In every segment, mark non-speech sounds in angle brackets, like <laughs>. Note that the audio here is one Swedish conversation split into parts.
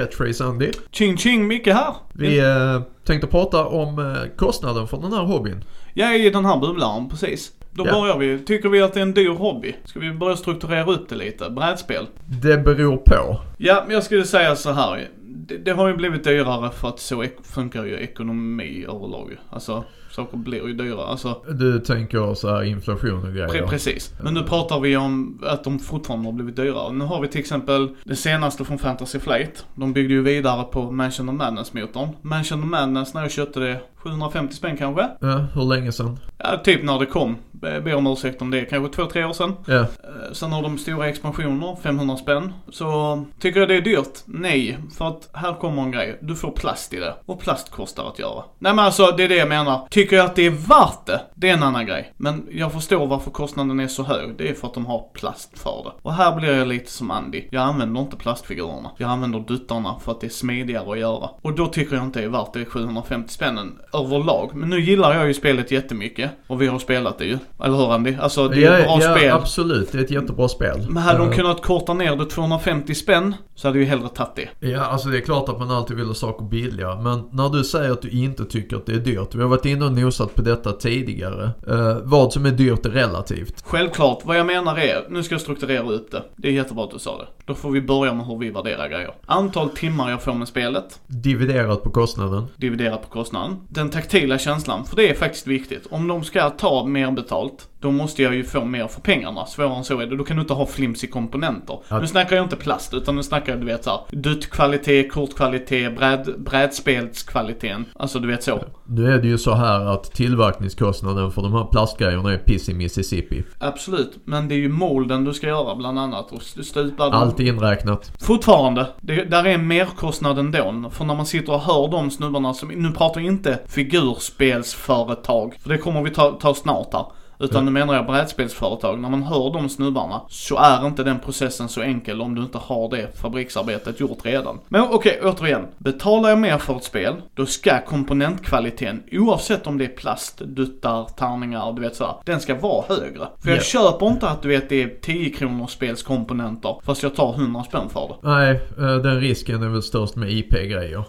Catchphrase Andy. Ching ching, Micke här. Vi eh, tänkte prata om eh, kostnaden för den här hobbyn. Är i den här bubblan, precis. Då Ja. börjar vi. Tycker vi att det är en dyr hobby? Ska vi börja strukturera upp det lite? Brädspel? Det beror på. Ja, men jag skulle säga så här. Det, det har ju blivit dyrare för att så ek- funkar ju ekonomi överlag. Alltså, saker blir ju dyrare. Alltså, Du tänker så här inflation och grejer. pre- precis. Men nu pratar vi om att de fortfarande har blivit dyrare. Nu har vi till exempel det senaste från Fantasy Flight. De byggde ju vidare på Mansion of Madness-motorn. Mansion of Madness, när jag köpte det, 750 spänn kanske? Ja, hur länge sedan? Ja, typ när det kom. Be ber om ursäkt om det, kanske två, tre år sedan. Ja. Eh, Sen har de stora expansioner, 500 spänn. Så tycker jag det är dyrt? Nej, för att här kommer en grej. Du får plast i det. Och plast kostar att göra. Nej men alltså, det är det jag menar. Tycker jag att det är värt det? Det är en annan grej. Men jag förstår varför kostnaden är så hög. Det är för att de har plast för det. Och här blir jag lite som Andy. Jag använder inte plastfigurerna. Jag använder duttarna för att det är smidigare att göra. Och då tycker jag inte det är värt det 750 spännen överlag. Men nu gillar jag ju spelet jättemycket. Och vi har spelat det ju. Eller hur Andy? Alltså det är ett bra ja, spel. absolut. Det är ett jättebra spel. Men hade de Eh, kunnat korta ner det 250 spänn så hade jag ju hellre tagit det. Ja, alltså det är klart att man alltid vill ha saker billiga. Men när du säger att du inte tycker att det är dyrt. Vi har varit inne och nosat på detta tidigare. Eh, vad som är dyrt är relativt. Självklart, vad jag menar är, nu ska jag strukturera upp det. Det är jättebra att du sa det. Då får vi börja med hur vi värderar grejer. Antal timmar jag får med spelet, Dividerat på kostnaden. dividerat på kostnaden. Den taktila känslan, för det är faktiskt viktigt. Om de ska ta mer betalt, då måste jag ju få mer för pengarna. Svårare än så är det. Då kan du inte ha flimsy komponenter. Ja. Nu snackar jag inte plast, utan nu snackar jag du vet såhär, duttkvalitet, kortkvalitet, bräd, brädspelskvaliteten. Alltså du vet så. Nu är det ju så här att tillverkningskostnaden för de här plastgrejerna är piss i Mississippi. Absolut, men det är ju molden du ska göra bland annat och stupa dem. Allt inräknat. Fortfarande, det, där är en merkostnad ändå. För när man sitter och hör de snubbarna som, nu pratar jag inte figurspelsföretag, för det kommer vi ta, ta snart här. Utan nu menar jag brädspelsföretag. När man hör de snubbarna så är inte den processen så enkel om du inte har det fabriksarbetet gjort redan. Men okej, återigen. Betalar jag mer för ett spel, då ska komponentkvaliteten, oavsett om det är plast, duttar, tärningar, du vet sådär, den ska vara högre. För jag Ja. köper inte att du vet det är 10 kronors spelskomponenter, fast jag tar 100 spänn för det. Nej, eh, den risken är väl störst med IP-grejer.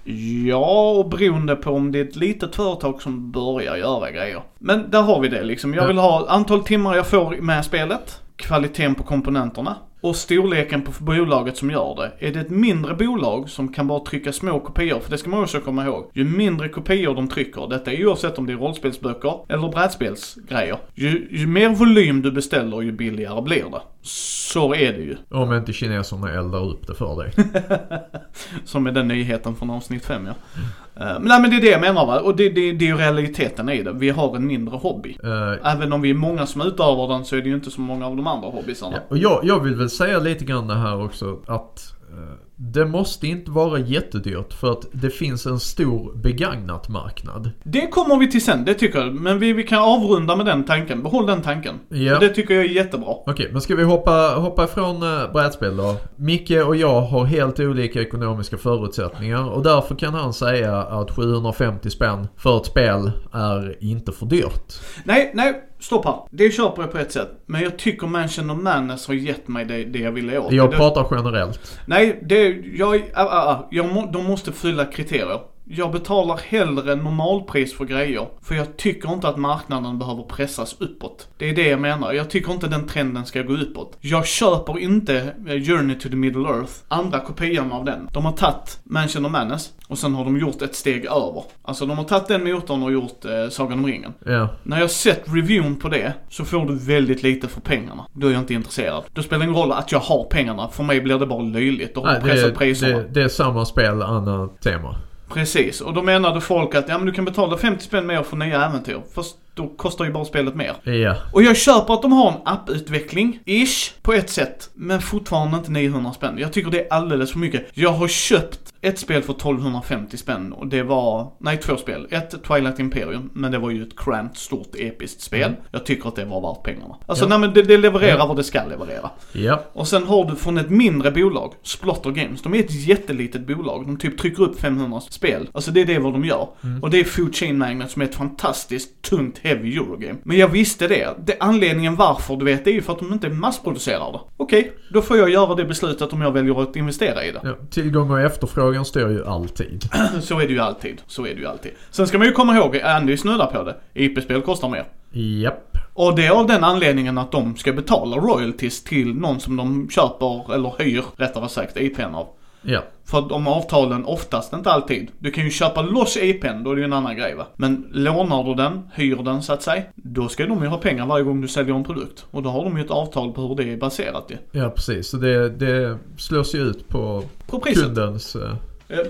Ja, och beroende på om det är ett litet företag som börjar göra grejer. Men där har vi det liksom. Jag vill ha antal timmar jag får med spelet, kvaliteten på komponenterna och storleken på bolaget som gör det. Är det ett mindre bolag som kan bara trycka små kopior, för det ska man också komma ihåg. Ju mindre kopior de trycker, detta är oavsett om det är rollspelsböcker eller brädspelsgrejer. Ju, ju mer volym du beställer, ju billigare blir det. Så är det ju. <laughs> Om inte kineserna eldar upp det för dig. <laughs> Som är den nyheten från avsnitt 5 ja. Eh, Men nej men det är det jag menar va. Och det, det, det är ju realiteten i det. Vi har en mindre hobby. Eh, Även om vi är många som utövar den så är det ju inte så många av de andra hobbysarna. Ja, och jag, jag vill väl säga lite grann det här också att eh, det måste inte vara jättedyrt för att det finns en stor begagnat marknad. Det kommer vi till sen, det tycker jag. Men vi, vi kan avrunda med den tanken. Behåll den tanken. Ja. Det tycker jag är jättebra. Okej, men ska vi hoppa, hoppa ifrån uh, brädspel då? Micke och jag har helt olika ekonomiska förutsättningar och därför kan han säga att 750 spänn för ett spel är inte för dyrt. Nej, nej, stopp här. Det köper jag på ett sätt. Men jag tycker Mansion of Madness har gett mig det, det jag ville åt. Jag pratar generellt. Nej, det, jag, äh, äh, jag de måste fylla kriterier. Jag betalar hellre normalpris för grejer. För jag tycker inte att marknaden behöver pressas uppåt. Det är det jag menar. Jag tycker inte den trenden ska gå uppåt. Jag köper inte eh, Journey to the Middle Earth, andra kopian av den. De har tagit Mansion of Madness och sen har de gjort ett steg över. Alltså de har tagit den motorn och gjort eh, Sagan om ringen. Ja. När jag sett reviewn på det så får du väldigt lite för pengarna. Då är jag inte intresserad. Då spelar det ingen roll att jag har pengarna. För mig blir det bara löjligt. Då har Nej, pressat det, priserna. det, det är samma spel, annat tema. Precis, och då menade folk att ja men du kan betala 50 spänn mer för nya äventyr. Fast då kostar ju bara spelet mer. Ja. Och jag köper att de har en apputveckling, ish, på ett sätt. Men fortfarande inte 900 spänn. Jag tycker det är alldeles för mycket. Jag har köpt ett spel för 1250 spänn och det var, nej två spel. Ett Twilight Imperium, men det var ju ett cramped, stort, episkt spel. Jag tycker att det var värt pengarna. Alltså Ja. nej men det, det levererar Ja. vad det ska leverera. Ja. Och sen har du från ett mindre bolag, Splotter Games. De är ett jättelitet bolag. De typ trycker upp 500 spel. Alltså det är det vad de gör. Och det är Food Chain Magnet som är ett fantastiskt tungt heavy Eurogame. Men jag visste det. det. Anledningen varför du vet, det är ju för att de inte massproducerar det. Okej, då får jag göra det beslutet om jag väljer att investera i det. ja. Tillgång och efterfrågan bolagen styr ju alltid. <clears throat> Så är det ju alltid. Så är det ju alltid. Sen ska man ju komma ihåg, Andy snuddar på det. IP-spel kostar mer. Japp. Och det är av den anledningen att de ska betala royalties till någon som de köper, eller hyr rättare sagt, IPn av. Ja. För de avtalen oftast, inte alltid. Du kan ju köpa loss IPn, då är det ju en annan grej va. Men lånar du den, hyr den så att säga, då ska de ju ha pengar varje gång du säljer en produkt. Och då har de ju ett avtal på hur det är baserat ju. Ja, precis. Så det, det slås ju ut på På priset. kundens... eh,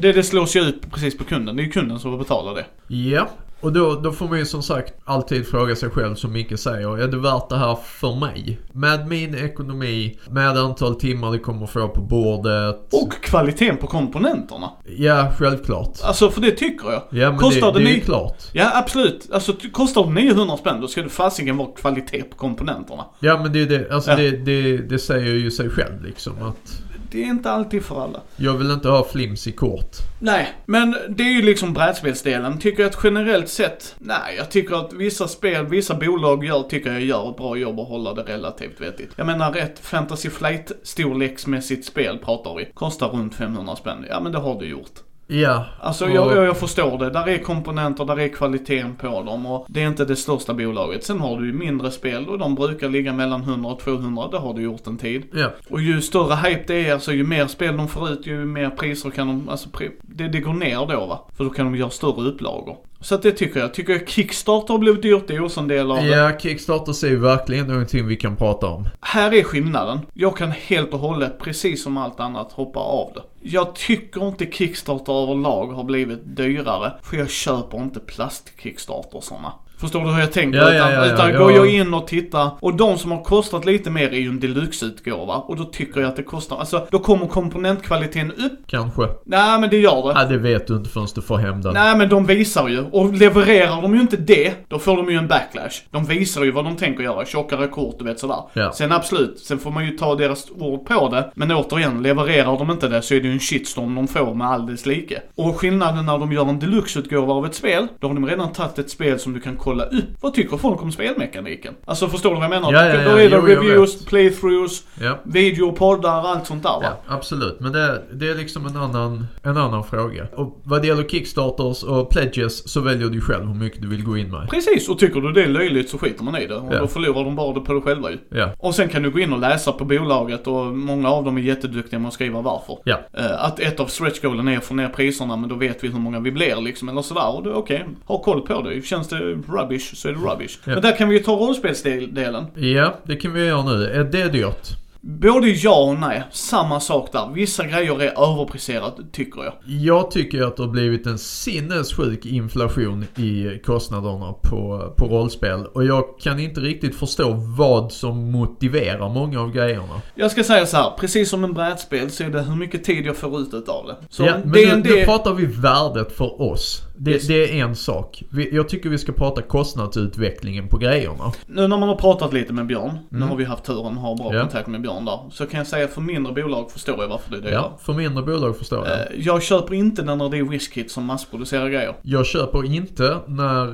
Det, det slås ju ut precis på kunden. Det är ju kunden som får betala det. Ja. Och då, då får man ju som sagt alltid fråga sig själv som Micke säger. Är det värt det här för mig? Med min ekonomi, med antal timmar det kommer få på bordet. Och kvaliteten på komponenterna. Ja, självklart. Alltså för det tycker jag. Ja, men Kostar det, det det är ju klart. Ja absolut. Alltså kostar det 900 spänn då ska det fasiken vara kvalitet på komponenterna. Ja, men det, är det, alltså Ja. det, det, det säger ju sig själv liksom att Det är inte alltid för alla. jag vill inte ha flims i kort. Nej, men det är ju liksom brädspelsdelen. Tycker jag att generellt sett, nej jag tycker att vissa spel, vissa bolag gör, tycker jag gör ett bra jobb att hålla det relativt vettigt. Jag menar rätt Fantasy Flight storleksmässigt spel pratar vi. Kostar runt 500 spänn. Ja men det har du gjort. Ja. Alltså och- jag, jag, förstår det. Där är komponenter, där är kvaliteten på dem och det är inte det största bolaget. Sen har du ju mindre spel och de brukar ligga mellan 100 och 200. Det har du gjort en tid. Ja. Och ju större hype det är, alltså ju mer spel de får ut, ju mer priser kan de, alltså det, det går ner då va. För då kan de göra större upplagor. Så att det tycker jag. Tycker jag Kickstarter har blivit dyrt, det är också en del av det. Ja, Kickstarter är verkligen någonting vi kan prata om. Här är skillnaden. Jag kan helt och hållet, precis som allt annat, hoppa av det. Jag tycker inte Kickstarter överlag har blivit dyrare, för jag köper inte plast-Kickstartersarna. Förstår du hur jag tänker? Ja, utan ja, ja, utan går jag in och tittar, och de som har kostat lite mer är ju en deluxe-utgåva, och då tycker jag att det kostar, alltså då kommer komponentkvaliteten upp. Kanske. Nej men det gör det. Ja, det vet du inte förrän du får hem den. Nej men de visar ju, och levererar de ju inte det, då får de ju en backlash. De visar ju vad de tänker göra, tjockare kort, du vet sådär. Ja. Sen absolut, sen får man ju ta deras ord på det. Men återigen, levererar de inte det så är det ju en shitstorm de får med all dess like. Och skillnaden när de gör en deluxe-utgåva av ett spel, då har de redan tagit ett spel som du kan kolla upp. Vad tycker folk om spelmekaniken? Alltså förstår du vad jag menar? Ja, ja, ja, då är det jo, reviews, playthroughs, Ja. video, poddar, allt sånt där va? Ja, absolut. Men det, det är liksom en annan, en annan fråga. Och vad det gäller Kickstarters och pledges så väljer du själv hur mycket du vill gå in med. Precis, och tycker du det är löjligt så skiter man i det. Och Ja. då förlorar de bara det på det själva ju. Ja. Och sen kan du gå in och läsa på bolaget och många av dem är jätteduktiga med att skriva varför. Ja. Eh, Att ett av stretchgoalen är att få ner priserna men då vet vi hur många vi blir liksom eller sådär. Och då okej, ha koll på det. Känns det rubbish så är det rubbish. Ja. Men där kan vi ju ta rollspelsdelen. Ja, det kan vi göra nu. Är det dyrt? Både ja och nej. Samma sak där. Vissa grejer är överpriserat tycker jag. Jag tycker att det har blivit en sinnessjuk inflation i kostnaderna på, på rollspel. Och jag kan inte riktigt förstå vad som motiverar många av grejerna. Jag ska säga så här, precis som en brädspel så är det hur mycket tid jag får ut utav det. Så ja, men det nu, en nu pratar vi värdet för oss. Det, det är en sak. Jag tycker vi ska prata kostnadsutvecklingen på grejerna. Nu när man har pratat lite med Björn, nu Mm. har vi haft turen att ha bra Ja. kontakt med Björn där. Så kan jag säga för mindre bolag förstår jag varför det är dyrare. Ja, för mindre bolag förstår jag. Eh, Jag köper inte när det är Whiskit som massproducerar grejer. Jag köper inte när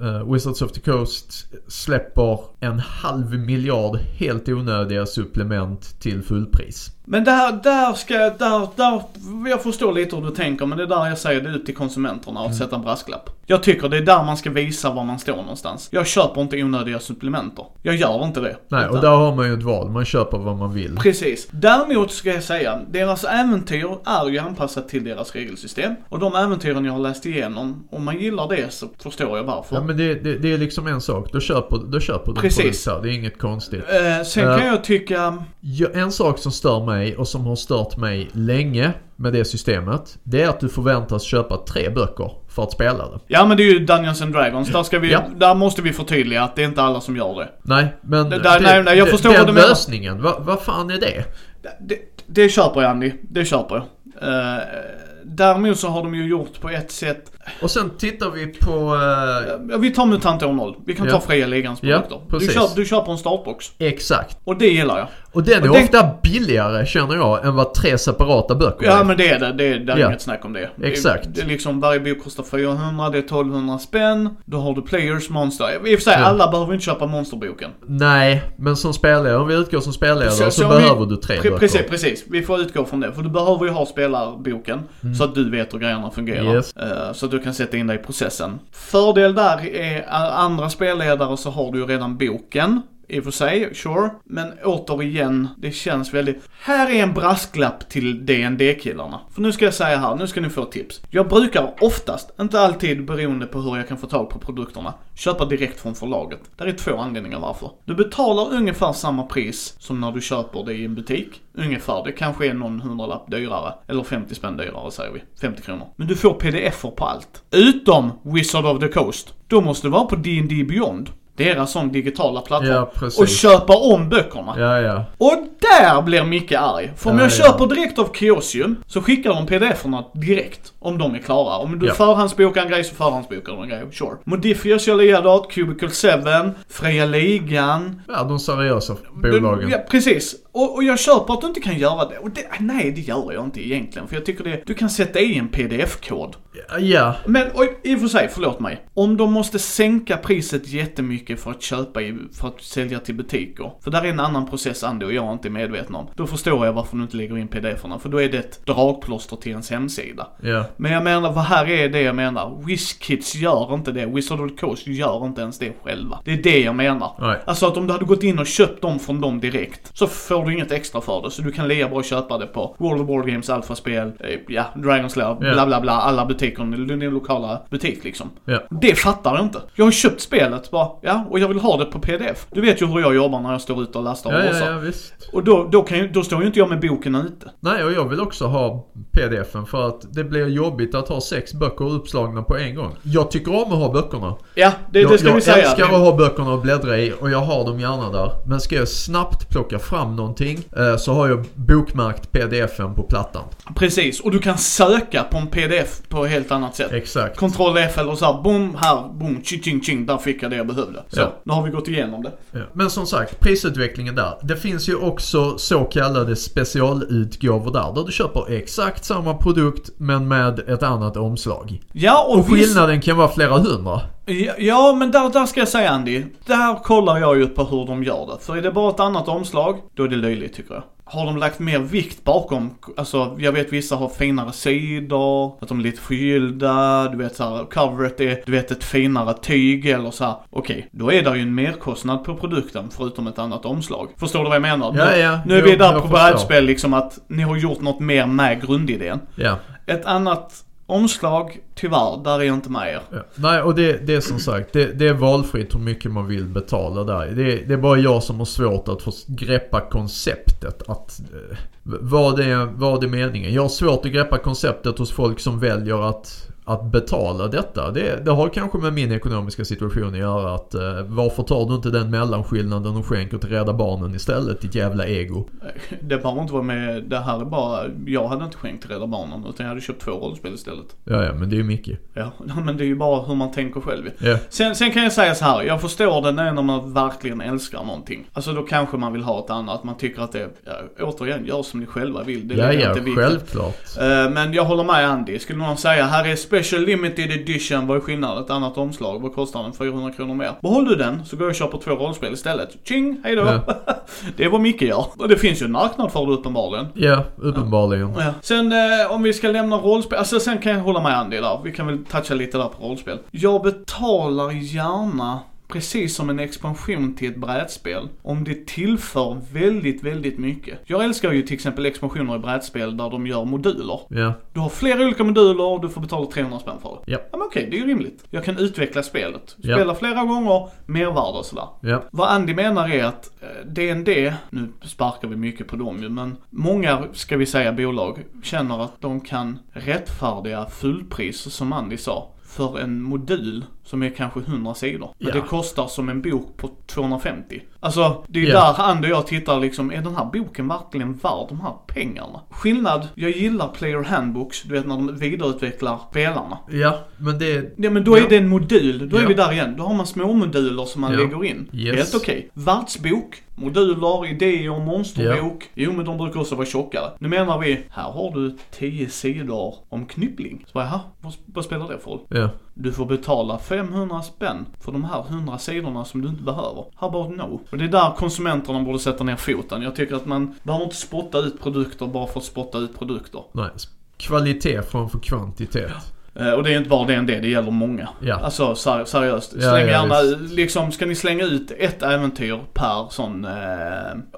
eh, Wizards of the Coast släpper en halv miljard helt onödiga supplement till fullpris. Men där, där ska jag, där, där, jag förstår lite hur du tänker men det är där jag säger det upp till konsumenterna Mm. att sätta en brasklapp. Jag tycker det är där man ska visa var man står någonstans. Jag köper inte onödiga supplementer. Jag gör inte det. Nej, och Utan- där har man ju ett val. Man köper vad man vill. Precis. Däremot ska jag säga, deras äventyr är ju anpassat till deras regelsystem. Och de äventyren jag har läst igenom, om man gillar det så förstår jag varför. Ja men det, det, det är liksom en sak. Då köper, då köper du Precis. produkt här. Det är inget konstigt. Eh, sen Ja. kan jag tycka, en sak som stör mig och som har stört mig länge med det systemet. Det är att du förväntas köpa tre böcker för att spela det. ja men det är ju Dungeons and Dragons, där ska vi, Ja. där måste vi förtydliga att det är inte alla som gör det. Nej, men Det där- nej, nej, jag det- förstår den vad du menar. lösningen, vad, vad fan är det? Det, det köper jag Andy, det köper jag. Eh, däremot så har de ju gjort på ett sätt, Och sen tittar vi på... eh, Ja, Vi tar MUTANT år 0. Vi kan Ja. ta fria ligans Ja, produkter. du, precis. kör, du på en startbox. exakt. Och det gillar jag. Och den är Och den- ofta billigare känner jag än vad tre separata böcker Ja är. men det är det. Det är, det är Ja. inget snack om det. Exakt. Det, det är liksom, varje bok kostar 400, det är 1200 spänn. Då har du Players, Monster. I och för sig, Ja. alla behöver inte köpa Monsterboken. Nej, men som spelledare, om vi utgår som spelledare så, Så- så om vi- behöver du tre Pre- böcker. Precis, precis. Vi får utgå från det. För du behöver ju ha spelarboken. Så att du vet hur grejerna fungerar. Mm. Yes. Eh, Så att du kan sätta in dig i processen. Fördel där är eh, andra spelledare så har du ju redan boken. I och för sig, sure. Men återigen, det känns väldigt... Här är en brasklapp till DND killarna. För nu ska jag säga här, nu ska ni få tips. Jag brukar oftast, inte alltid beroende på hur jag kan få tag på produkterna, köpa direkt från förlaget. Det är två anledningar varför. Du betalar ungefär samma pris som när du köper det i en butik. Ungefär, det kanske är någon hundralapp dyrare. Eller 50 spänn dyrare säger vi. 50 kronor. Men du får pdf-er på allt. Utom Wizard of the Coast. Då måste du vara på D&D Beyond. Deras sån digitala plattform. Ja, och köpa om böckerna. Ja, ja. Och där blir Micke arg. För om Ja, jag ja. köper direkt av Kiosium så skickar de pdf-erna direkt. Om de är klara. Om du Ja. förhandsbokar en grej så förhandsbokar du en grej. Sure. Modifiers jag lirat, Cubicle 7, Fria Ligan. Ja, de seriösa bolagen. Ja, precis. Och, och jag köper att du inte kan göra det. Och det, nej, det gör jag inte egentligen. För jag tycker det, du kan sätta i en pdf-kod. Ja, Men och, i och för sig, förlåt mig. Om de måste sänka priset jättemycket för att köpa i, för att sälja till butiker. För där är en annan process Andy och jag inte är medveten om. Då förstår jag varför du inte lägger in pdf-erna. För då är det ett dragplåster till ens hemsida. ja. Men jag menar, vad här är det jag menar. WizKids gör inte det. Wizard of the Coast gör inte ens det själva. Det är det jag menar. Nej. Alltså att om du hade gått in och köpt dem från dem direkt så får du inget extra för det. Så du kan lika bra köpa det på World of Board Games, Alpha-spel, eh, ja, Dragon Slayer, Ja. bla bla bla, alla butiker, din lokala butik liksom. Ja. Det fattar jag inte. Jag har köpt spelet bara, ja, och jag vill ha det på pdf. Du vet ju hur jag jobbar när jag står ute och lastar och Ja, ja, ja, visst. Och då, då, kan ju, då står ju inte jag med boken ute. Nej, och jag vill också ha pdfen för att det blir jobbigt att ha sex böcker uppslagna på en gång. Jag tycker om att ha böckerna. Ja, det, jag det ska jag vi säga. älskar att ha böckerna och bläddra i och jag har dem gärna där. Men ska jag snabbt plocka fram någonting eh, så har jag bokmärkt pdfen på plattan. Precis, och du kan söka på en pdf på ett helt annat sätt. Exakt. Kontroll F eller så här, boom, här, boom, ching, ching, ching, där fick jag det jag behövde. Så, Ja. nu har vi gått igenom det. Ja. Men som sagt, prisutvecklingen där. Det finns ju också så kallade specialutgåvor där. Där du köper exakt samma produkt men med ett annat omslag. Ja, och, Och visst, skillnaden kan vara flera hundra. Ja, men där, där ska jag säga Andy, där kollar jag ju på hur de gör det. För är det bara ett annat omslag, då är det löjligt tycker jag. Har de lagt mer vikt bakom, alltså jag vet vissa har finare sidor, att de är lite förgyllda, du vet såhär, coveret är, du vet ett finare tyg eller så här. Okej, då är det ju en merkostnad på produkten förutom ett annat omslag. Förstår du vad jag menar? Ja, nu, ja. nu är Jo, vi där på brädspel liksom att ni har gjort något mer med grundidén. Ja. Ett annat omslag, tyvärr, där är jag inte med er. Ja. Nej, och det, det är som sagt, det, det är valfritt hur mycket man vill betala där. Det, det är bara jag som har svårt att få greppa konceptet. Att, eh, vad, är, vad är meningen? Jag har svårt att greppa konceptet hos folk som väljer att, att betala detta. Det, det har kanske med min ekonomiska situation att göra. Att, eh, varför tar du inte den mellanskillnaden och skänker till Rädda Barnen istället? Ditt jävla ego. Det behöver inte vara med, det här är bara, jag hade inte skänkt till Rädda Barnen utan jag hade köpt två rollspel istället. Ja, ja, men det är ju mycket. Ja, <laughs> men det är ju bara hur man tänker själv. Ja. Sen, sen kan jag säga så här, jag förstår det när man verkligen älskar någonting. Alltså då kanske man vill ha ett annat, man tycker att det, ja, återigen, gör som ni själva vill. Det Ja, lägger ja, inte vikt. självklart. Eh, Men jag håller med Andy. Skulle någon säga här är Special Limited Edition, vad är skillnaden? Ett annat omslag, vad kostar den? 400 kronor mer. Behåll du den så går jag och köper två rollspel istället. Tjing, hejdå! Ja. <laughs> det är vad Micke gör. Och det finns ju en marknad för det uppenbarligen. Ja, uppenbarligen. Ja. Sen eh, om vi ska lämna rollspel, alltså sen kan jag hålla med Andy där. Vi kan väl toucha lite där på rollspel. Jag betalar gärna Precis som en expansion till ett brädspel. Om det tillför väldigt, väldigt mycket. Jag älskar ju till exempel expansioner i brädspel där de gör moduler. Ja, Du har flera olika moduler och du får betala 300 spänn för det. Ja. Ja men okej, det är ju rimligt. Jag kan utveckla spelet. Ja. Spela flera gånger, mervärde och sådär. ja. Vad Andy menar är att eh, D&D, nu sparkar vi mycket på dem ju, men många, ska vi säga bolag, känner att de kan rättfärdiga fullpris som Andy sa. för en modul som är kanske 100 sidor. Men Ja. det kostar som en bok på 250. Alltså, det är Ja. där han och jag tittar liksom, är den här boken verkligen värd de här pengarna? Skillnad, jag gillar player handbooks, du vet när de vidareutvecklar spelarna. Ja, men det... Ja men då är det en modul, då är vi där igen. Då har man små moduler som man lägger in. Yes. Helt okej. Världsbok, moduler, idéer, monsterbok. Jo men de brukar också vara tjockare. Nu menar vi, här har du 10 sidor om knyppling. Så bara, vad spelar det för roll? Du får betala 500 spänn för de här 100 sidorna som du inte behöver. How about no? Och det är där konsumenterna borde sätta ner foten. Jag tycker att man behöver inte spotta ut produkter bara för att spotta ut produkter. Nej. Kvalitet framför kvantitet. Eh, Och det är inte bara DND, det gäller många. Ja. Alltså ser, seriöst. Släng ja, gärna, liksom ska ni slänga ut ett äventyr per sån eh,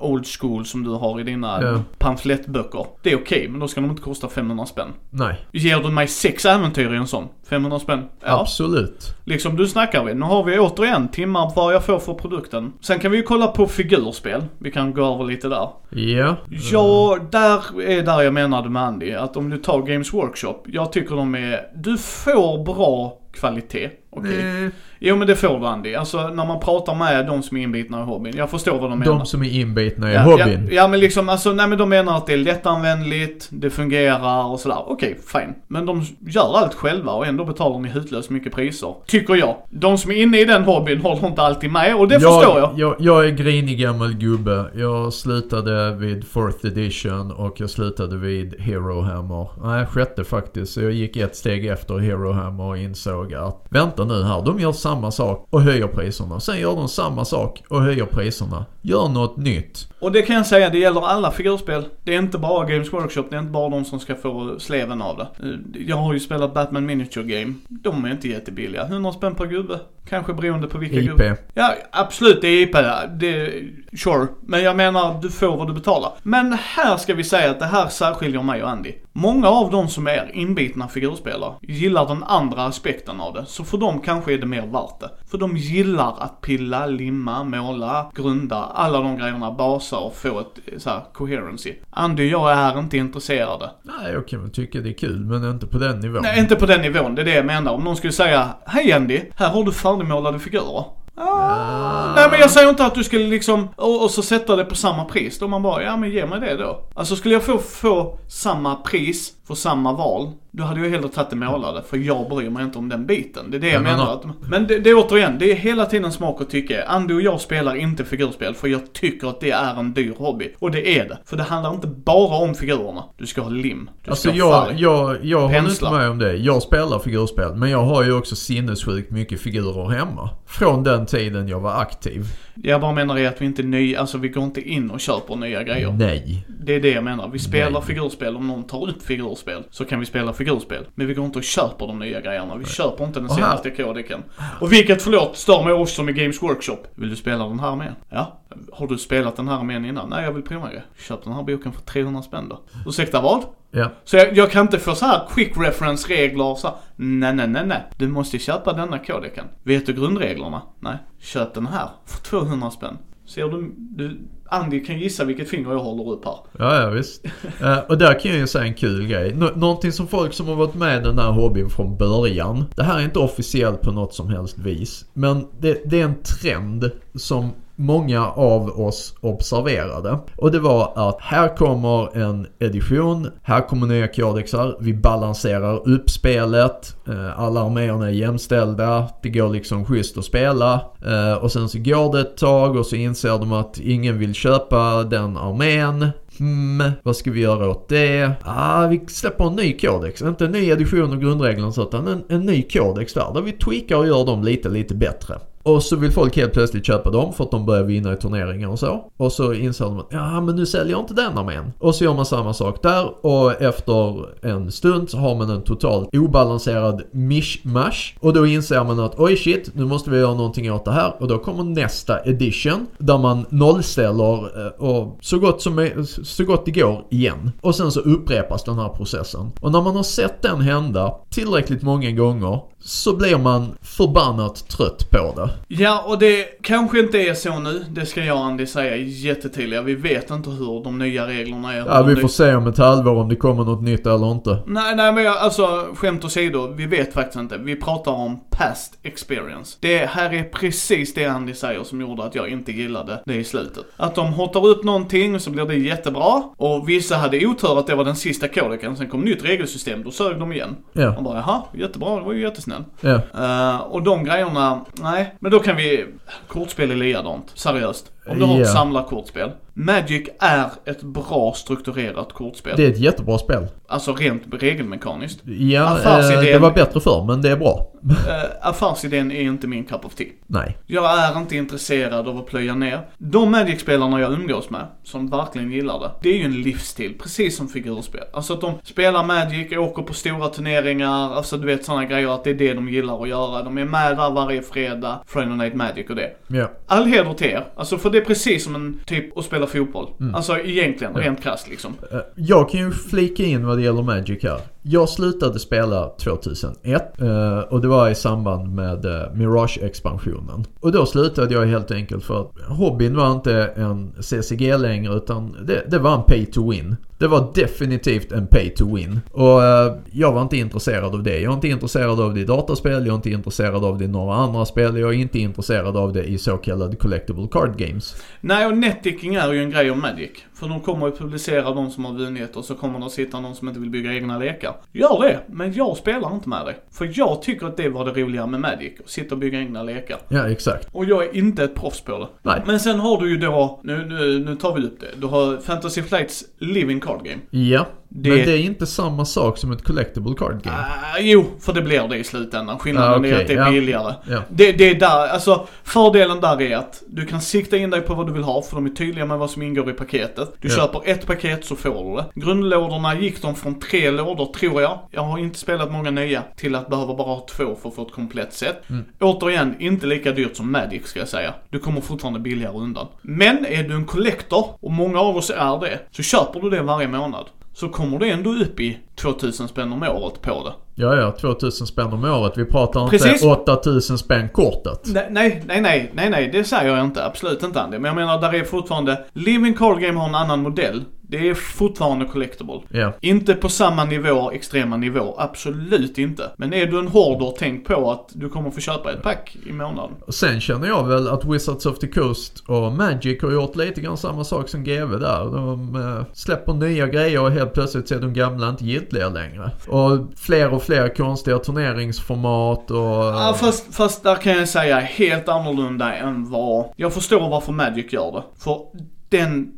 old school som du har i dina Ja. pamflettböcker. Det är okej, men då ska de inte kosta 500 spänn. Nej. Ger du mig sex äventyr i en sån? 500 spänn? Ja. Absolut. Liksom, du snackar vi. Nu har vi återigen timmar vad jag får för produkten. Sen kan vi ju kolla på figurspel. Vi kan gå över lite där. Ja. Ja, där är där jag menade med Andy. Att om du tar Games Workshop, jag tycker de är... Du får bra kvalitet. Okej. Nej. Jo men det får du Andy. Alltså när man pratar med de som är inbitna i hobbyn. Jag förstår vad de menar. De som är inbitna i ja, hobbyn. Ja, ja men liksom alltså, nej men de menar att det är lättanvändligt, det fungerar och sådär. Okej, fine. Men de gör allt själva och ändå betalar ni hutlöst mycket priser. Tycker jag. De som är inne i den hobbyn håller inte alltid med och det förstår jag. jag. Jag är grinig gammal gubbe. Jag slutade vid 4th edition och jag slutade vid Hero Hammer. Nej, sjätte faktiskt. Så jag gick ett steg efter Hero Hammer och insåg att vänta nu här, de gör samma sak och höjer priserna. Sen gör de samma sak och höjer priserna. Gör något nytt. Och det kan jag säga, det gäller alla figurspel. Det är inte bara Games Workshop, det är inte bara de som ska få sleven av det. Eh, Jag har ju spelat Batman Miniature Game. De är inte jättebilliga. 100 spänn per gubbe. Kanske beroende på vilka IP. gubbar. Ja, absolut det är IP. Det, sure. Men jag menar, du får vad du betalar. Men här ska vi säga att det här särskiljer mig och Andy. Många av de som är inbitna figurspelare gillar den andra aspekten av det. Så för dem kanske är det mer värt det. För de gillar att pilla, limma, måla, grunda, alla de grejerna, basa och få ett så här coherency. Andy och jag är inte intresserade. Nej, jag kan väl tycka det är kul men inte på den nivån. Nej, inte på den nivån. Det är det jag menar. Om någon skulle säga, hej Andy, här har du färdigmålade figurer. Ah. Nej men jag säger inte att du skulle liksom, och, och så sätta det på samma pris. Då man bara, ja men ge mig det då. Alltså skulle jag få, få samma pris för samma val, då hade jag hellre tagit det målade. För jag bryr mig inte om den biten. Det är det jag Jag menar. Att, men det, det är återigen, det är hela tiden smak och tycke. Andy och jag spelar inte figurspel för jag tycker att det är en dyr hobby. Och det är det. För det handlar inte bara om figurerna. Du ska ha lim. Du Alltså ska ha jag, färg. jag, jag håller inte med om det. Jag spelar figurspel men jag har ju också sinnessjukt mycket figurer hemma. Från den tiden jag var aktiv. Jag bara menar är att vi inte är nya, alltså vi går inte in och köper nya grejer. Nej. Det är det jag menar. Vi spelar Nej. figurspel, om någon tar upp figurspel så kan vi spela figurspel. Men vi går inte och köper de nya grejerna. Vi köper inte den Och här- senaste kodeken. Och vilket, förlåt, stör mig också med Games Workshop. Vill du spela den här med? Ja. Har du spelat den här med innan? Nej, jag vill prova det. Köp den här boken för 300 spänn då. Ursäkta vad? Ja. Så jag, jag kan inte få så här quick reference regler så här. Nej, nej, nej, nej. Du måste köpa denna kodeken. Vet du grundreglerna? Nej. Köp den här för 200 spänn. Ser du, du Andy kan gissa vilket finger jag håller upp här. Ja, ja visst. <laughs> Eh, och där kan jag ju säga en kul grej. Nå- någonting som folk som har varit med i den här hobbyn från början. Det här är inte officiellt på något som helst vis. Men det, det är en trend som många av oss observerade. Och det var att här kommer en edition, här kommer nya kodexar, vi balanserar upp spelet, eh, alla arméerna är jämställda, det går liksom schysst att spela. Eh, och sen så går det ett tag och så inser de att ingen vill köpa den armén. Hmm, vad ska vi göra åt det? Ah, vi släpper en ny kodex. Inte en ny edition av grundreglerna så utan en, en ny kodex där. Där vi tweakar och gör dem lite, lite bättre. Och så vill folk helt plötsligt köpa dem för att de börjar vinna i turneringar och så. Och så inser de att ja men nu säljer jag inte den armén. Och så gör man samma sak där och efter en stund så har man en totalt obalanserad mishmash. Och då inser man att oj shit, nu måste vi göra någonting åt det här. Och då kommer nästa edition där man nollställer eh, och så gott, som, så gott det går igen. Och sen så upprepas den här processen. Och när man har sett den hända tillräckligt många gånger så blir man förbannat trött på det. Ja, och det kanske inte är så nu, det ska jag och Andy säga jättetydliga. Vi vet inte hur de nya reglerna är. Ja, vi får se om ett halvår om det kommer något nytt eller inte. Nej, nej men jag, alltså skämt åsido, vi vet faktiskt inte. Vi pratar om past experience. Det här är precis det Andy säger som gjorde att jag inte gillade det i slutet. Att de hotar upp någonting och så blir det jättebra. Och vissa hade otur att det var den sista kodeken, sen kom nytt regelsystem, då sög de igen. Ja, Man bara jaha, jättebra, det var ju jättesnäll. ja. Eh, och de grejerna, nej. Men då kan vi, kortspel är likadant. Seriöst. Om du har ett samlarkortspel. Magic är ett bra strukturerat kortspel. Det är ett jättebra spel. Alltså rent regelmekaniskt. Ja, Affärsidén- eh, det var bättre förr men det är bra. Uh, <laughs> affärsidén är inte min cup of tea. Nej. Jag är inte intresserad av att plöja ner. De Magic-spelarna jag umgås med, som verkligen gillar det, det är ju en livsstil, precis som figurspel. Alltså att de spelar Magic, åker på stora turneringar, alltså du vet sådana grejer, att det är det de gillar att göra. De är med där varje fredag, Friday Night Magic och det. Ja. All heder till er, alltså för det är precis som en typ att spela fotboll. Alltså egentligen, Ja. rent krasst liksom. Eh, Jag kan ju flika in vad det gäller Magic här. Jag slutade spela 2001 eh, och det var i samband med eh, Mirage-expansionen. Och då slutade jag helt enkelt för att hobbyn var inte en CCG längre utan det, det var en pay to win. Det var definitivt en pay to win. Och eh, jag var inte intresserad av det. Jag är inte intresserad av det i dataspel, jag är inte intresserad av det i några andra spel, jag är inte intresserad av det i så kallade collectible card games. Nej, och netdicking är ju en grej om Magic. För de kommer ju publicera de som har vunnit och så kommer det att sitta någon som inte vill bygga egna lekar. Gör det, men jag spelar inte med dig. För jag tycker att det var det roliga med Magic, att sitta och bygga egna lekar. Ja, exakt. Och jag är inte ett proffs på det. Nej. Men sen har du ju då, nu, nu, nu tar vi upp det. Du har Fantasy Flights Living Card Game. Ja, Det- men det är inte samma sak som ett collectible card game. Ah, jo, för det blir det i slutändan. Skillnaden Ah, okej, är att det är ja. billigare. Ja. Det, det är där, alltså fördelen där är att du kan sikta in dig på vad du vill ha för de är tydliga med vad som ingår i paketet. Du Ja. köper ett paket så får du det. Grundlådorna gick de från tre lådor tror jag. Jag har inte spelat många nya till att behöva bara ha två för att få ett komplett set. Mm. Återigen, inte lika dyrt som Magic ska jag säga. Du kommer fortfarande billigare undan. Men är du en collector, och många av oss är det, så köper du det varje månad. Så kommer du ändå upp i 2000 spänn om året på det. Ja, ja, 2000 spänn om året. Vi pratar Precis. inte 8000 spänn kortet. Nej, nej, nej, nej, nej, det säger jag inte. Absolut inte Andy. Men jag menar, där är fortfarande... Living Card Game har en annan modell. Det är fortfarande collectible. Ja. Inte på samma nivå, extrema nivå. Absolut inte. Men är du en hoarder, tänk på att du kommer få köpa ett pack i månaden. Sen känner jag väl att Wizards of the Coast och Magic har gjort lite grann samma sak som GW där. De eh, släpper nya grejer och helt plötsligt så är de gamla inte giltiga längre. Och fler och fler konstiga turneringsformat och... Ja, fast, fast där kan jag säga helt annorlunda än vad... Jag förstår varför Magic gör det. För den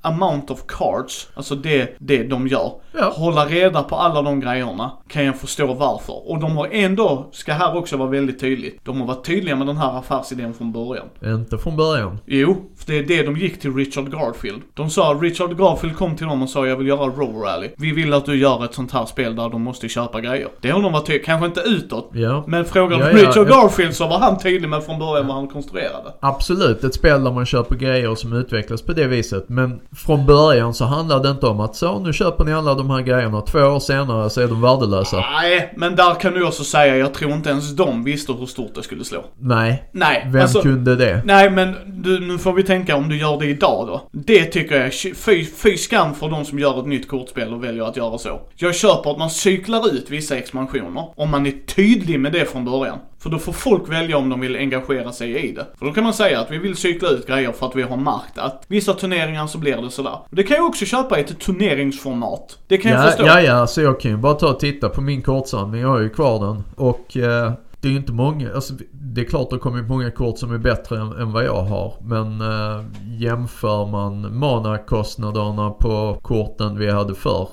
amount of cards, alltså det, det de gör. Ja. Hålla reda på alla de grejerna kan jag förstå varför. Och de har ändå, ska här också vara väldigt tydligt, de har varit tydliga med den här affärsidén från början. Inte från början. Jo, för det är det de gick till Richard Garfield. De sa, Richard Garfield kom till dem och sa jag vill göra Roll Rally. Vi vill att du gör ett sånt här spel där de måste köpa grejer. Det har de varit tydliga, kanske inte utåt. Ja. Men frågar Ja, ja, Richard. Garfield så var han tydlig med från början vad han konstruerade. Absolut, ett spel där man köper grejer som utvecklas på det viset. Men från början så handlade det inte om att så nu köper ni alla de här grejerna. Två år senare så är de värdelösa. Nej, men där kan du också säga, jag tror inte ens de visste hur stort det skulle slå. Nej, Nej, vem alltså, kunde det? Nej men du, nu får vi tänka om du gör det idag då. Det tycker jag fy, fy skam för de som gör ett nytt kortspel och väljer att göra så. Jag köper att man cyklar ut vissa expansioner om man är tydlig med det från början. För då får folk välja om de vill engagera sig i det. För då kan man säga att vi vill cykla ut grejer för att vi har märkt att vissa turneringar så blir det sådär. Det kan jag också köpa i ett turneringsformat. Det kan jag Ja, förstå. ja, ja, så jag kan ju bara ta och titta på min kortsamling. Jag har ju kvar den. Och eh, det är ju inte många, alltså det är klart det kommer många kort som är bättre än, än vad jag har. Men eh, jämför man manakostnaderna på korten vi hade förr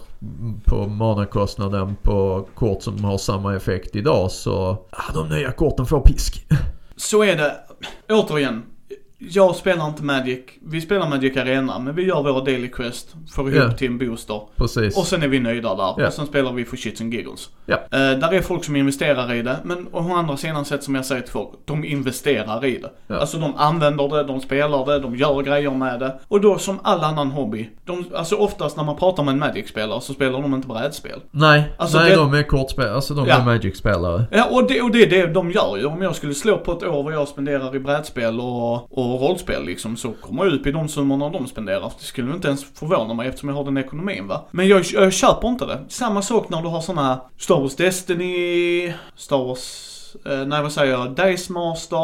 på manakostnaden på kort som har samma effekt idag så, ah, de nya korten får pisk. Så är det, återigen jag spelar inte Magic. Vi spelar Magic Arena, men vi gör våra Daily Quest, får ihop Ja. till en booster. Precis. Och sen är vi nöjda där. Ja. Och sen spelar vi för shits and giggles. Ja. Eh, där är folk som investerar i det, men å andra sidan sett som jag säger till folk, de investerar i det. Alltså de använder det, de spelar det, de gör grejer med det. Och då som all annan hobby, de, alltså oftast när man pratar med en Magic-spelare så spelar de inte brädspel. Nej, Alltså nej det- de är kortspel, alltså de Ja. är Magic-spelare. Ja, och det, och det är det de gör ju. Om jag skulle slå på ett år vad jag spenderar i brädspel och, och rollspel liksom, så kommer jag upp i de summorna de spenderar. Det skulle inte ens förvåna mig eftersom jag har den ekonomin va. Men jag, jag köper inte det. Samma sak när du har såna Star Wars Destiny, Star Wars Eh, nej vad säger jag? Dice Master.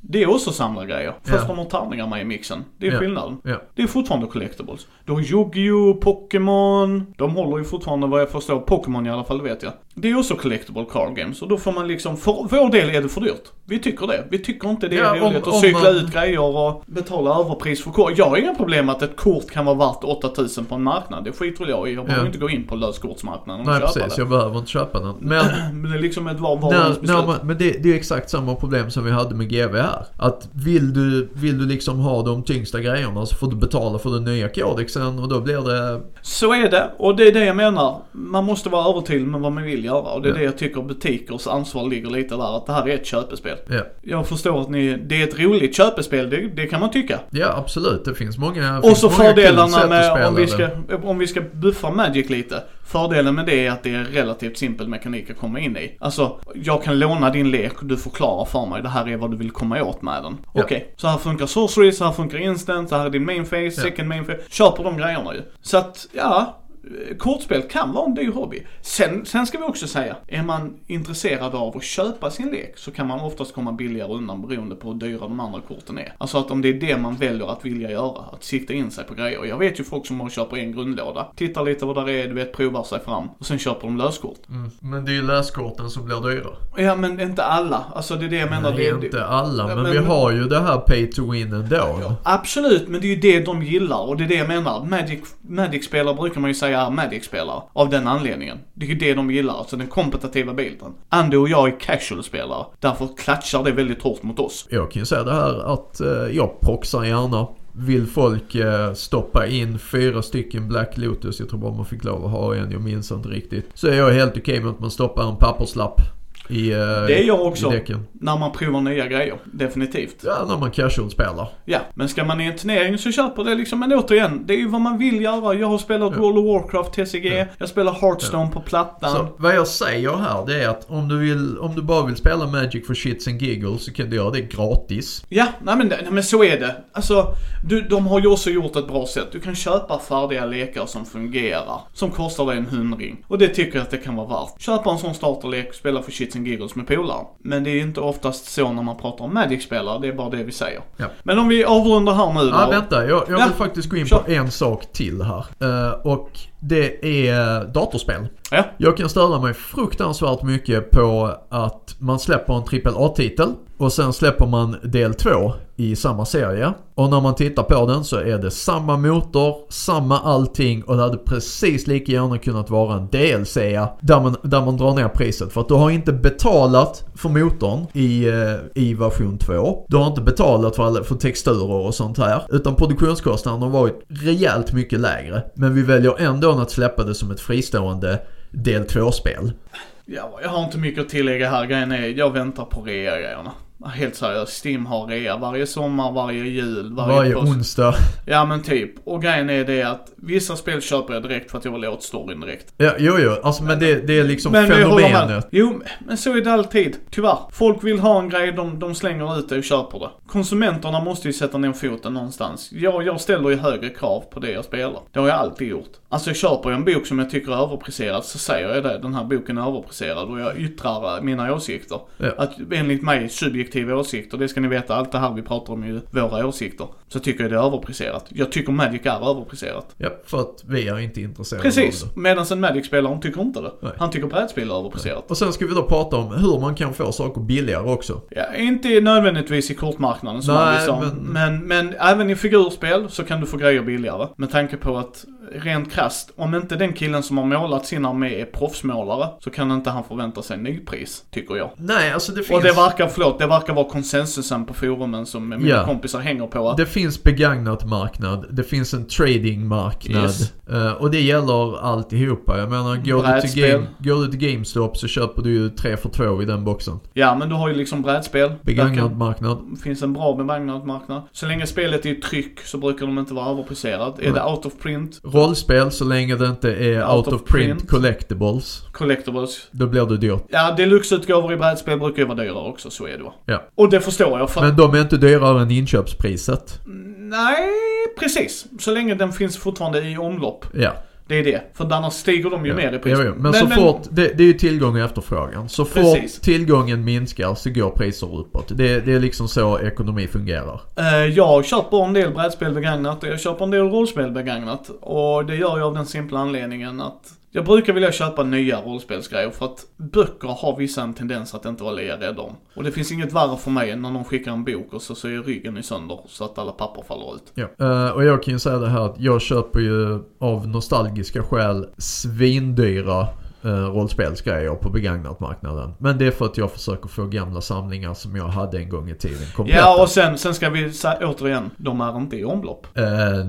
Det är också samlargrejer. Fast Ja. de har tärningar med i mixen. Det är Ja. skillnaden. Ja. Det är fortfarande collectibles. Du har Yu-Gi-Oh, Pokémon. De håller ju fortfarande vad jag förstår. Pokémon i alla fall, det vet jag. Det är också collectible card games. Och då får man liksom, för vår del är det för dyrt. Vi tycker det. Vi tycker inte det är Ja, roligt om att cykla man- ut grejer och betala överpris för kort. Jag har inga problem att ett kort kan vara värt 8000 på en marknad. Det skiter väl jag i. Jag behöver Ja. inte gå in på löskortsmarknaden och Nej köpa precis, det. jag behöver inte köpa den. Men <clears throat> Men det är liksom ett var, var när man, men det, det är exakt samma problem som vi hade med GV här. Att vill du, vill du liksom ha de tyngsta grejerna så får du betala för den nya kodexen och då blir det... Så är det, och det är det jag menar. Man måste vara övertygad med vad man vill göra. Och det är Ja. det jag tycker butikers ansvar ligger lite där. Att det här är ett köpespel. Ja, Jag förstår att ni, det är ett roligt köpespel, det, det kan man tycka. ja absolut. Det finns många Och så fördelarna med, om vi, ska, om vi ska buffa Magic lite. Fördelen med det är att det är relativt simpel mekanik att komma in i. Alltså, jag kan låna din lek och du förklarar för mig, det här är vad du vill komma åt med den. Ja. Okej, så här funkar sorcery, så här funkar instant, så här är din main phase, second main phase. Kör på de grejerna ju. Så att, ja. Kortspel kan vara en dyr hobby. Sen, sen ska vi också säga, är man intresserad av att köpa sin lek så kan man oftast komma billigare undan beroende på hur dyra de andra korten är. Alltså att om det är det man väljer att vilja göra, att sikta in sig på grejer. Jag vet ju folk som har köper en grundlåda, tittar lite vad där är, du vet, provar sig fram och sen köper de löskort. Mm. Men det är ju läskorten som blir dyra. Ja men inte alla, alltså det är det jag menar. Nej, det, inte alla. Ja, Men, men- vi har ju det här pay to win ändå. Absolut, men det är ju det de gillar och det är det jag menar. Magic, Magic-spelare brukar man ju säga är Magic-spelare. Av den anledningen. Det är ju det de gillar, alltså den kompetitiva bilden. Andy och jag är casual-spelare. Därför klatschar det väldigt hårt mot oss. Jag kan ju säga det här att eh, jag proxar gärna. Vill folk eh, stoppa in fyra stycken Black Lotus, jag tror bara man fick lov att ha en, jag minns inte riktigt. Så är jag helt okej okay med att man stoppar en papperslapp i, eh, Det är jag också. När man provar nya grejer. Definitivt. Ja, när man casual spelar. Ja, men ska man i en turnering så köper det liksom. Men återigen, det är ju vad man vill göra. Jag har spelat Ja. World of Warcraft, TCG. Ja. Jag spelar Hearthstone på plattan. Så vad jag säger här det är att om du, vill, om du bara vill spela Magic för shits and giggles så kan du göra det gratis. Ja, nej men, nej men så är det. Alltså, du, de har ju också gjort ett bra sätt. Du kan köpa färdiga lekar som fungerar. Som kostar dig en hundring. Och det tycker jag att det kan vara värt. Köpa en sån starterlek och spela för shits and giggles med polare. Men det är inte oftast så när man pratar om Magic-spelare, det är bara det vi säger. Ja. Men om vi avrundar här nu då. Ja, vänta. Jag, jag Ja, vill faktiskt gå in kör. på en sak till här. Eh, och det är datorspel. Ja. Jag kan störa mig fruktansvärt mycket på att man släpper en AAA-titel och sen släpper man del 2 i samma serie. Och när man tittar på den så är det samma motor, samma allting och det hade precis lika gärna kunnat vara en DLC där man, där man drar ner priset. För att du har inte betalat för motorn i, eh, i version 2. Du har inte betalat för, alla, för texturer och sånt här. Utan produktionskostnaden har varit rejält mycket lägre. Men vi väljer ändå att släppa det som ett fristående del 2-spel. Ja, jag har inte mycket att tillägga här. Grejen är, jag väntar på rea-grejerna. Helt seriöst, Steam har rea varje sommar, varje jul, varje, Varje onsdag. <laughs> Ja men typ. Och grejen är det att vissa spel köper jag direkt för att jag vill åt storyn direkt. Ja, jo, jo. Alltså, men det, det är liksom men fenomenet. Jo, men så är det alltid. Tyvärr. Folk vill ha en grej, de, de slänger ut det och köper det. Konsumenterna måste ju sätta ner foten någonstans. Jag, jag ställer ju högre krav på det jag spelar. Det har jag alltid gjort. Alltså jag köper jag en bok som jag tycker är överpriserad så säger jag det. Den här boken är överpriserad och jag yttrar eh, mina åsikter. Ja. Att enligt mig subjektiva åsikter, det ska ni veta, allt det här vi pratar om är ju våra åsikter. Så tycker jag det är överpriserat. Jag tycker Magic är överpriserat. Ja, för att vi är inte intresserade Precis, av det. medan en Magic-spelare tycker inte det. Nej. Han tycker brädspel är överpriserat. Och sen ska vi då prata om hur man kan få saker billigare också. Ja, inte nödvändigtvis i kortmarknaden som Nej, Andy sa. men- Men... Men, även i figurspel så kan du få grejer billigare. Med tanke på att rent krasst, om inte den killen som har målat sin armé är proffsmålare så kan inte han förvänta sig nypris, tycker jag. Nej, alltså det finns... Och det verkar, förlåt, det verkar vara konsensusen på forumen som mina Ja. kompisar hänger på. Det finns begagnat marknad, det finns en trading marknad Yes. Eh, och det gäller alltihopa. Jag menar, går du, till game, går du till GameStop så köper du ju tre för två i den boxen. ja, men du har ju liksom brädspel. Begagnad marknad. finns en bra begagnad marknad. Så länge spelet är i tryck så brukar de inte vara överpriserat. Är Nej. det out of print, Rollspel så länge det inte är out, of print, print. collectibles. collectibles. Då blir det dyrt. Ja, deluxe-utgåvor i brädspel brukar ju vara dyrare också, så är det va. Ja. Och det förstår jag för Men de är inte dyrare än inköpspriset. Nej, precis. Så länge den finns fortfarande i omlopp. Ja. Det är det. För annars stiger de ju ja. mer i pris. Jo, jo. Men, så fort, det, det är ju tillgång och efterfrågan. Så fort Precis. tillgången minskar så går priser uppåt. Det, det är liksom så ekonomi fungerar. Eh, Jag köper en del brädspel begagnat och jag köper en del rollspel begagnat. Och det gör jag av den simpla anledningen att jag brukar vilja köpa nya rollspelsgrejer för att böcker har vissa en tendens att inte vara lika rädda om. Och det finns inget värre för mig än när någon skickar en bok och så ser ryggen i sönder så att alla papper faller ut. Ja. Uh, och jag kan ju säga det här att jag köper ju av nostalgiska skäl svindyra uh, rollspelsgrejer på begagnatmarknaden. Men det är för att jag försöker få gamla samlingar som jag hade en gång i tiden kompletta. Ja och sen, sen ska vi säga återigen, de är inte i omlopp. Eh,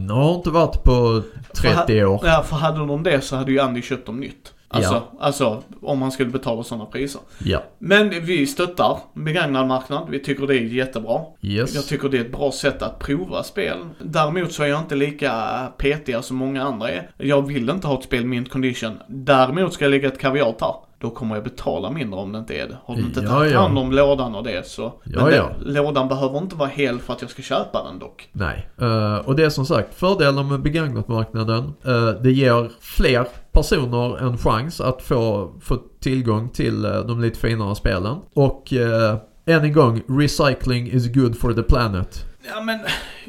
de har inte varit på 30 år. Ja, för hade de det så hade ju Andy köpt dem nytt. Alltså, Ja. alltså om man skulle betala sådana priser. Ja. Men vi stöttar begagnad marknad. Vi tycker det är jättebra. Yes. Jag tycker det är ett bra sätt att prova spel. Däremot så är jag inte lika petiga som många andra är. Jag vill inte ha ett spel mint condition. Däremot ska jag lägga ett kaviat här. Då kommer jag betala mindre om det inte är det. Har du inte Ja, tagit ja. hand om lådan och det så. Ja, Men ja. Den, lådan behöver inte vara hel för att jag ska köpa den dock. Nej. Eh, och det är som sagt fördelen med begagnatmarknaden. Uh, det ger fler personer en chans att få, få tillgång till eh, de lite finare spelen. Och eh, än en gång, recycling is good for the planet. Ja men,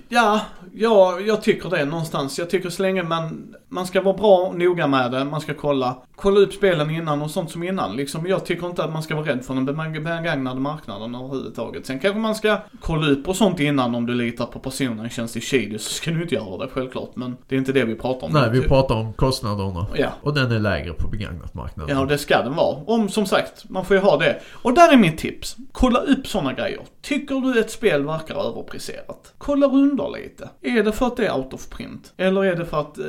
ja, ja, jag tycker det någonstans. Jag tycker så länge man, man ska vara bra och noga med det, man ska kolla, kolla upp spelen innan och sånt som innan. Liksom, jag tycker inte att man ska vara rädd för den begagnade marknaden överhuvudtaget. Sen kanske man ska kolla upp och sånt innan om du litar på personen känns i Shady så ska du inte göra det självklart. Men det är inte det vi pratar om. Nej, vi Typ. pratar om kostnaderna. Ja. Och den är lägre på begagnatmarknaden. Ja, och det ska den vara. Om, som sagt, man får ju ha det. Och där är mitt tips. Kolla upp sådana grejer. Tycker du ett spel verkar överpriserat? Kolla rundor lite. Är det för att det är out of print? Eller är det för att eh,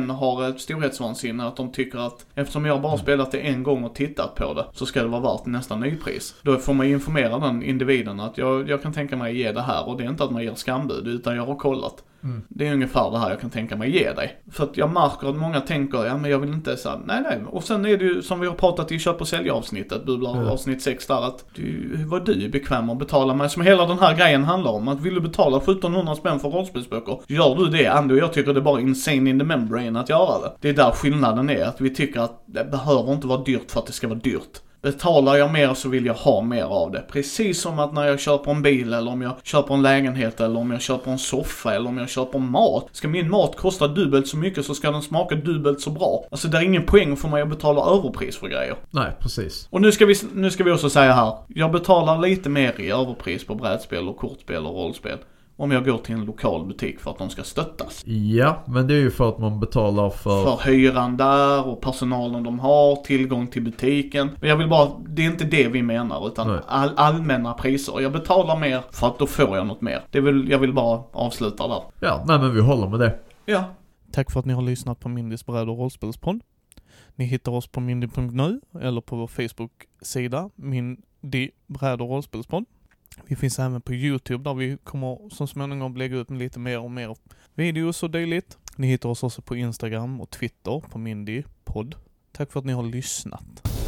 hen har ett storhetsvansinne att de tycker att eftersom jag bara spelat det en gång och tittat på det så ska det vara värt nästa nypris. Då får man ju informera den individen att jag, jag kan tänka mig ge det här och det är inte att man ger skambud utan jag har kollat. Mm. Det är ungefär det här jag kan tänka mig ge dig. För att jag märker att många tänker, ja men jag vill inte så här, nej nej. Och sen är det ju som vi har pratat i köp och sälj avsnittet, bubblar Mm. avsnitt 6 där, att du, vad du är bekväm med att betala med. Som hela den här grejen handlar om, att vill du betala 1700 spänn för rollspelsböcker, gör du det. Andy och jag tycker det är bara insane in the membrane att göra det. Det är där skillnaden är, att vi tycker att det behöver inte vara dyrt för att det ska vara dyrt. Betalar jag mer så vill jag ha mer av det. Precis som att när jag köper en bil eller om jag köper en lägenhet eller om jag köper en soffa eller om jag köper mat. Ska min mat kosta dubbelt så mycket så ska den smaka dubbelt så bra. Alltså det är ingen poäng för mig att betala överpris för grejer. Nej, precis. Och nu ska vi, nu ska vi också säga här. Jag betalar lite mer i överpris på brädspel och kortspel och rollspel. Om jag går till en lokal butik för att de ska stöttas. Ja, men det är ju för att man betalar för... För hyran där och personalen de har, tillgång till butiken. Men jag vill bara, det är inte det vi menar utan all, allmänna priser. Jag betalar mer för att då får jag något mer. Det vill, jag vill bara avsluta där. Ja, nej men vi håller med det. Ja. Tack för att ni har lyssnat på Mindys bräd och rollspelspodd. Ni hittar oss på mindy.nu eller på vår Facebook-sida Mindy bräd och rollspelspodd. Vi finns även på Youtube där vi kommer så småningom lägga ut lite mer och mer videos och dylikt. Ni hittar oss också på Instagram och Twitter på Mindy podd. Tack för att ni har lyssnat.